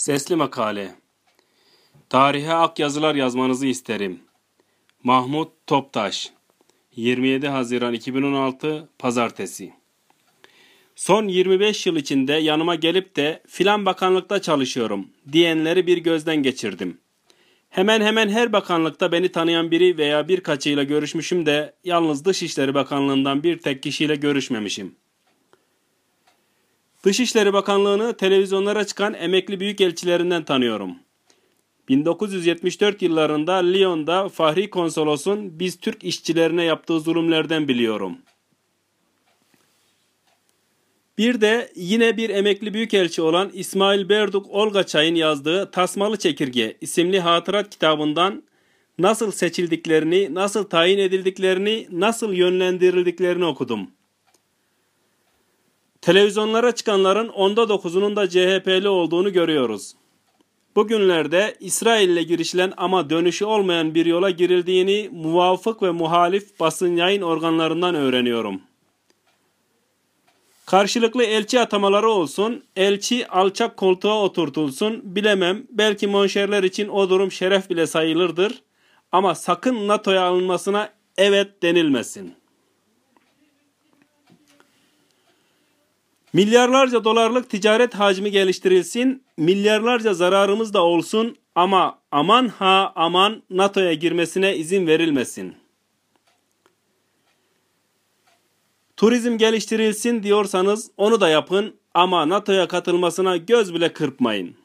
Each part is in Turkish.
Sesli Makale Tarihe ak yazılar yazmanızı isterim. Mahmut Toptaş 27 Haziran 2016 Pazartesi Son 25 yıl içinde yanıma gelip de filan bakanlıkta çalışıyorum diyenleri bir gözden geçirdim. Hemen hemen her bakanlıkta beni tanıyan biri veya birkaçıyla görüşmüşüm de yalnız Dışişleri Bakanlığından bir tek kişiyle görüşmemişim. Dışişleri Bakanlığı'nı televizyonlara çıkan emekli büyükelçilerinden tanıyorum. 1974 yıllarında Lyon'da Fahri Konsolos'un biz Türk işçilerine yaptığı zulümlerden biliyorum. Bir de yine bir emekli büyükelçi olan İsmail Berduk Olgaçay'ın yazdığı Tasmalı Çekirge isimli hatırat kitabından nasıl seçildiklerini, nasıl tayin edildiklerini, nasıl yönlendirildiklerini okudum.'' Televizyonlara çıkanların onda dokuzunun da CHP'li olduğunu görüyoruz. Bugünlerde İsrail'le girişilen ama dönüşü olmayan bir yola girildiğini muvafık ve muhalif basın yayın organlarından öğreniyorum. Karşılıklı elçi atamaları olsun, elçi alçak koltuğa oturtulsun, bilemem belki monşerler için o durum şeref bile sayılırdır ama sakın NATO'ya alınmasına evet denilmesin.'' Milyarlarca dolarlık ticaret hacmi geliştirilsin, milyarlarca zararımız da olsun ama aman ha aman NATO'ya girmesine izin verilmesin. Turizm geliştirilsin diyorsanız onu da yapın ama NATO'ya katılmasına göz bile kırpmayın.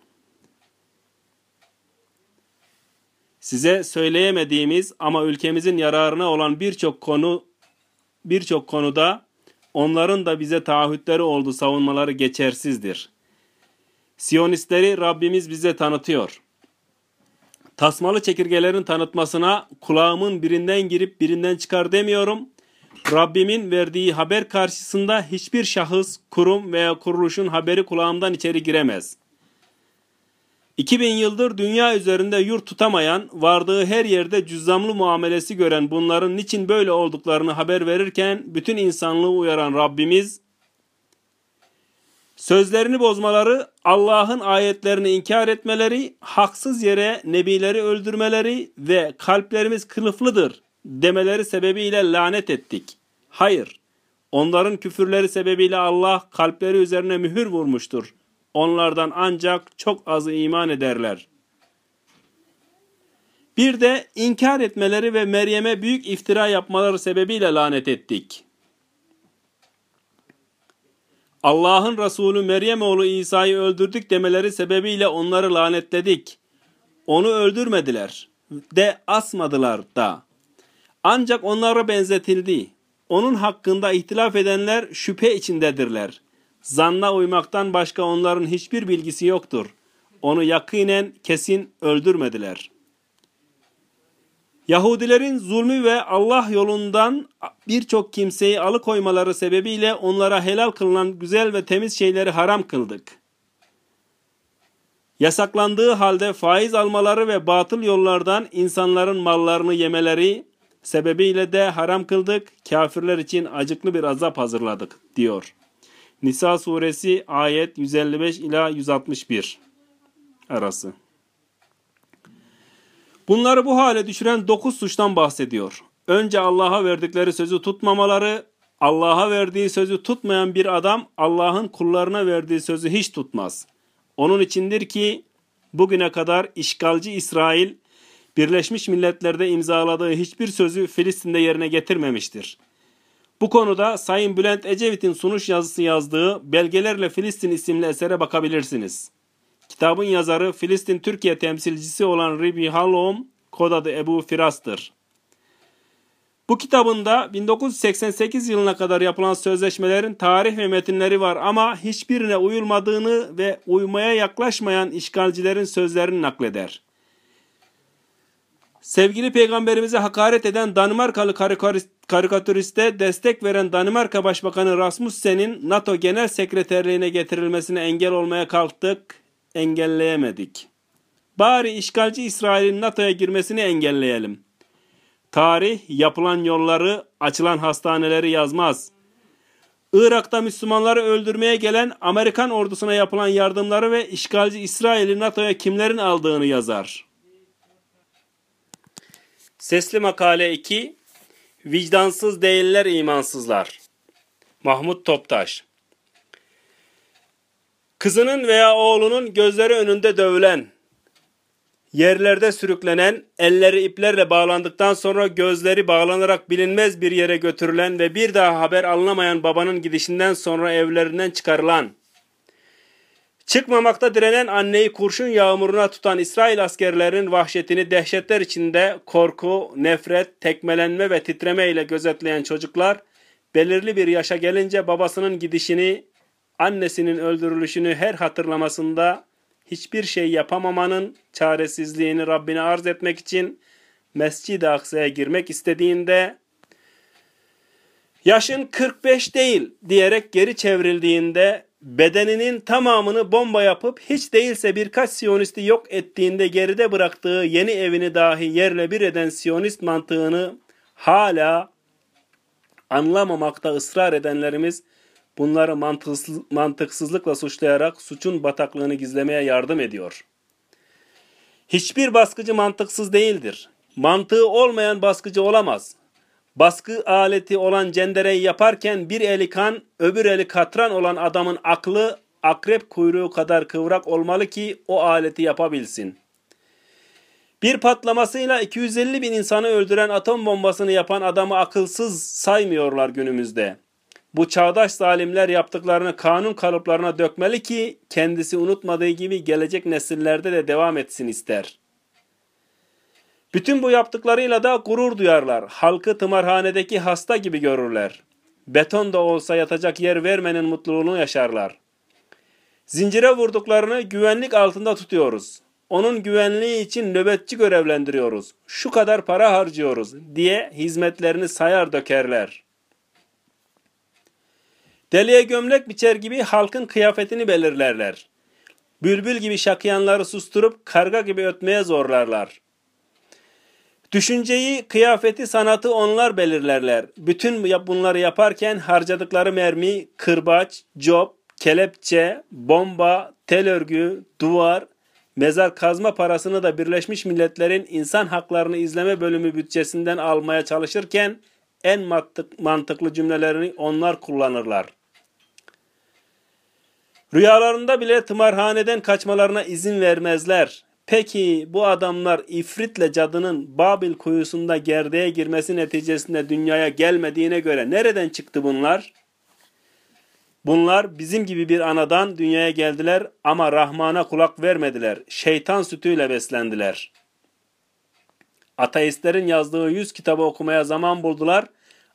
Size söyleyemediğimiz ama ülkemizin yararına olan birçok konu birçok konuda Onların da bize taahhütleri oldu savunmaları geçersizdir. Siyonistleri Rabbimiz bize tanıtıyor. Tasmalı çekirgelerin tanıtmasına kulağımın birinden girip birinden çıkar demiyorum. Rabbimin verdiği haber karşısında hiçbir şahıs, kurum veya kuruluşun haberi kulağımdan içeri giremez.'' 2000 yıldır dünya üzerinde yurt tutamayan, vardığı her yerde cüzzamlı muamelesi gören bunların niçin böyle olduklarını haber verirken bütün insanlığı uyaran Rabbimiz sözlerini bozmaları, Allah'ın ayetlerini inkar etmeleri, haksız yere nebileri öldürmeleri ve kalplerimiz kılıflıdır demeleri sebebiyle lanet ettik. Hayır, onların küfürleri sebebiyle Allah kalpleri üzerine mühür vurmuştur.'' Onlardan ancak çok azı iman ederler. Bir de inkar etmeleri ve Meryem'e büyük iftira yapmaları sebebiyle lanet ettik. Allah'ın Resulü Meryem oğlu İsa'yı öldürdük demeleri sebebiyle onları lanetledik. Onu öldürmediler de asmadılar da. Ancak onlara benzetildi. Onun hakkında ihtilaf edenler şüphe içindedirler. Zanna uymaktan başka onların hiçbir bilgisi yoktur. Onu yakinen kesin öldürmediler. Yahudilerin zulmü ve Allah yolundan birçok kimseyi alıkoymaları sebebiyle onlara helal kılınan güzel ve temiz şeyleri haram kıldık. Yasaklandığı halde faiz almaları ve batıl yollardan insanların mallarını yemeleri sebebiyle de haram kıldık, kafirler için acıklı bir azap hazırladık diyor. Nisa suresi ayet 155 ila 161 arası. Bunları bu hale düşüren dokuz suçtan bahsediyor. Önce Allah'a verdikleri sözü tutmamaları, Allah'a verdiği sözü tutmayan bir adam Allah'ın kullarına verdiği sözü hiç tutmaz. Onun içindir ki bugüne kadar işgalci İsrail Birleşmiş Milletler'de imzaladığı hiçbir sözü Filistin'de yerine getirmemiştir. Bu konuda Sayın Bülent Ecevit'in sunuş yazısı yazdığı Belgelerle Filistin isimli esere bakabilirsiniz. Kitabın yazarı Filistin Türkiye temsilcisi olan Ribi Halom, kod adı Ebu Firas'tır. Bu kitabında 1988 yılına kadar yapılan sözleşmelerin tarih ve metinleri var ama hiçbirine uyulmadığını ve uymaya yaklaşmayan işgalcilerin sözlerini nakleder. Sevgili peygamberimize hakaret eden Danimarkalı karikatüriste destek veren Danimarka Başbakanı Rasmussen'in NATO Genel Sekreterliğine getirilmesine engel olmaya kalktık, engelleyemedik. Bari işgalci İsrail'in NATO'ya girmesini engelleyelim. Tarih yapılan yolları, açılan hastaneleri yazmaz. Irak'ta Müslümanları öldürmeye gelen Amerikan ordusuna yapılan yardımları ve işgalci İsrail'i NATO'ya kimlerin aldığını yazar. Sesli Makale 2 Vicdansız değiller imansızlar. Mahmut Toptaş Kızının veya oğlunun gözleri önünde dövülen, yerlerde sürüklenen, elleri iplerle bağlandıktan sonra gözleri bağlanarak bilinmez bir yere götürülen ve bir daha haber alınamayan babanın gidişinden sonra evlerinden çıkarılan, çıkmamakta direnen anneyi kurşun yağmuruna tutan İsrail askerlerinin vahşetini dehşetler içinde korku, nefret, tekmelenme ve titreme ile gözetleyen çocuklar, belirli bir yaşa gelince babasının gidişini, annesinin öldürülüşünü her hatırlamasında hiçbir şey yapamamanın çaresizliğini Rabbine arz etmek için Mescid-i Aksa'ya girmek istediğinde yaşın 45 değil diyerek geri çevrildiğinde bedeninin tamamını bomba yapıp hiç değilse birkaç Siyonisti yok ettiğinde geride bıraktığı yeni evini dahi yerle bir eden Siyonist mantığını hala anlamamakta ısrar edenlerimiz bunları mantıksız, mantıksızlıkla suçlayarak suçun bataklığını gizlemeye yardım ediyor. Hiçbir baskıcı mantıksız değildir. Mantığı olmayan baskıcı olamaz. Baskı aleti olan cendereyi yaparken bir eli kan, öbür eli katran olan adamın aklı akrep kuyruğu kadar kıvrak olmalı ki o aleti yapabilsin. Bir patlamasıyla 250 bin insanı öldüren atom bombasını yapan adamı akılsız saymıyorlar günümüzde. Bu çağdaş zalimler yaptıklarını kanun kalıplarına dökmeli ki kendisi unutmadığı gibi gelecek nesillerde de devam etsin ister. Bütün bu yaptıklarıyla da gurur duyarlar. Halkı tımarhanedeki hasta gibi görürler. Beton da olsa yatacak yer vermenin mutluluğunu yaşarlar. Zincire vurduklarını güvenlik altında tutuyoruz. Onun güvenliği için nöbetçi görevlendiriyoruz. Şu kadar para harcıyoruz diye hizmetlerini sayar dökerler. Deliye gömlek biçer gibi halkın kıyafetini belirlerler. Bülbül gibi şakıyanları susturup karga gibi ötmeye zorlarlar. Düşünceyi, kıyafeti, sanatı onlar belirlerler. Bütün bunları yaparken harcadıkları mermi, kırbaç, cop, kelepçe, bomba, tel örgü, duvar, mezar kazma parasını da Birleşmiş Milletler'in insan haklarını izleme bölümü bütçesinden almaya çalışırken en mantıklı cümlelerini onlar kullanırlar. Rüyalarında bile tımarhaneden kaçmalarına izin vermezler. Peki bu adamlar ifritle cadının Babil kuyusunda gerdeğe girmesi neticesinde dünyaya gelmediğine göre nereden çıktı bunlar? Bunlar bizim gibi bir anadan dünyaya geldiler ama Rahman'a kulak vermediler. Şeytan sütüyle beslendiler. Ateistlerin yazdığı yüz kitabı okumaya zaman buldular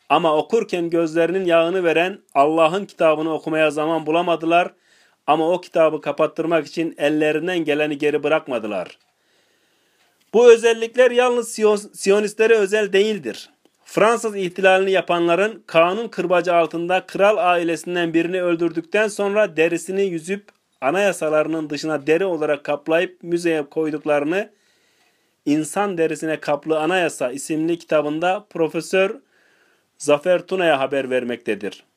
ama okurken gözlerinin yağını veren Allah'ın kitabını okumaya zaman bulamadılar ama o kitabı kapattırmak için ellerinden geleni geri bırakmadılar. Bu özellikler yalnız Siyonistlere özel değildir. Fransız ihtilalini yapanların kanun kırbacı altında kral ailesinden birini öldürdükten sonra derisini yüzüp anayasalarının dışına deri olarak kaplayıp müzeye koyduklarını İnsan Derisine Kaplı Anayasa isimli kitabında Profesör Zafer Tuna'ya haber vermektedir.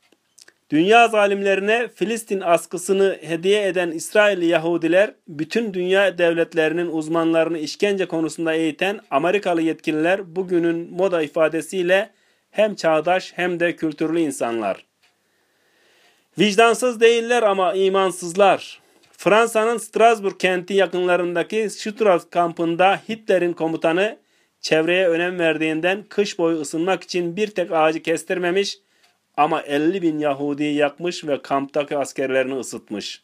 Dünya zalimlerine Filistin askısını hediye eden İsrailli Yahudiler, bütün dünya devletlerinin uzmanlarını işkence konusunda eğiten Amerikalı yetkililer bugünün moda ifadesiyle hem çağdaş hem de kültürlü insanlar. Vicdansız değiller ama imansızlar. Fransa'nın Strasbourg kenti yakınlarındaki Strauss kampında Hitler'in komutanı çevreye önem verdiğinden kış boyu ısınmak için bir tek ağacı kestirmemiş ama 50 bin Yahudi'yi yakmış ve kamptaki askerlerini ısıtmış.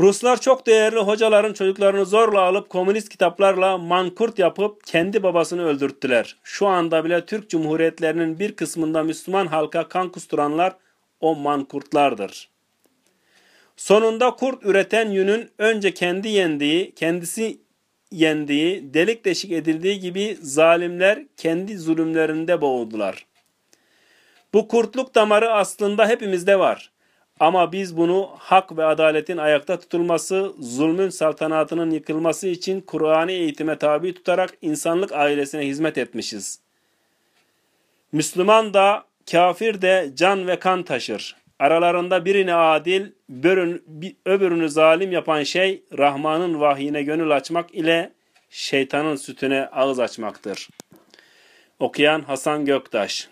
Ruslar çok değerli hocaların çocuklarını zorla alıp komünist kitaplarla mankurt yapıp kendi babasını öldürttüler. Şu anda bile Türk Cumhuriyetlerinin bir kısmında Müslüman halka kan kusturanlar o mankurtlardır. Sonunda kurt üreten yünün önce kendi yendiği, kendisi yendiği, delik deşik edildiği gibi zalimler kendi zulümlerinde boğuldular. Bu kurtluk damarı aslında hepimizde var. Ama biz bunu hak ve adaletin ayakta tutulması, zulmün saltanatının yıkılması için Kur'an'ı eğitime tabi tutarak insanlık ailesine hizmet etmişiz. Müslüman da Kafir de can ve kan taşır. Aralarında birini adil, öbürünü zalim yapan şey Rahman'ın vahyine gönül açmak ile şeytanın sütüne ağız açmaktır. Okuyan Hasan Göktaş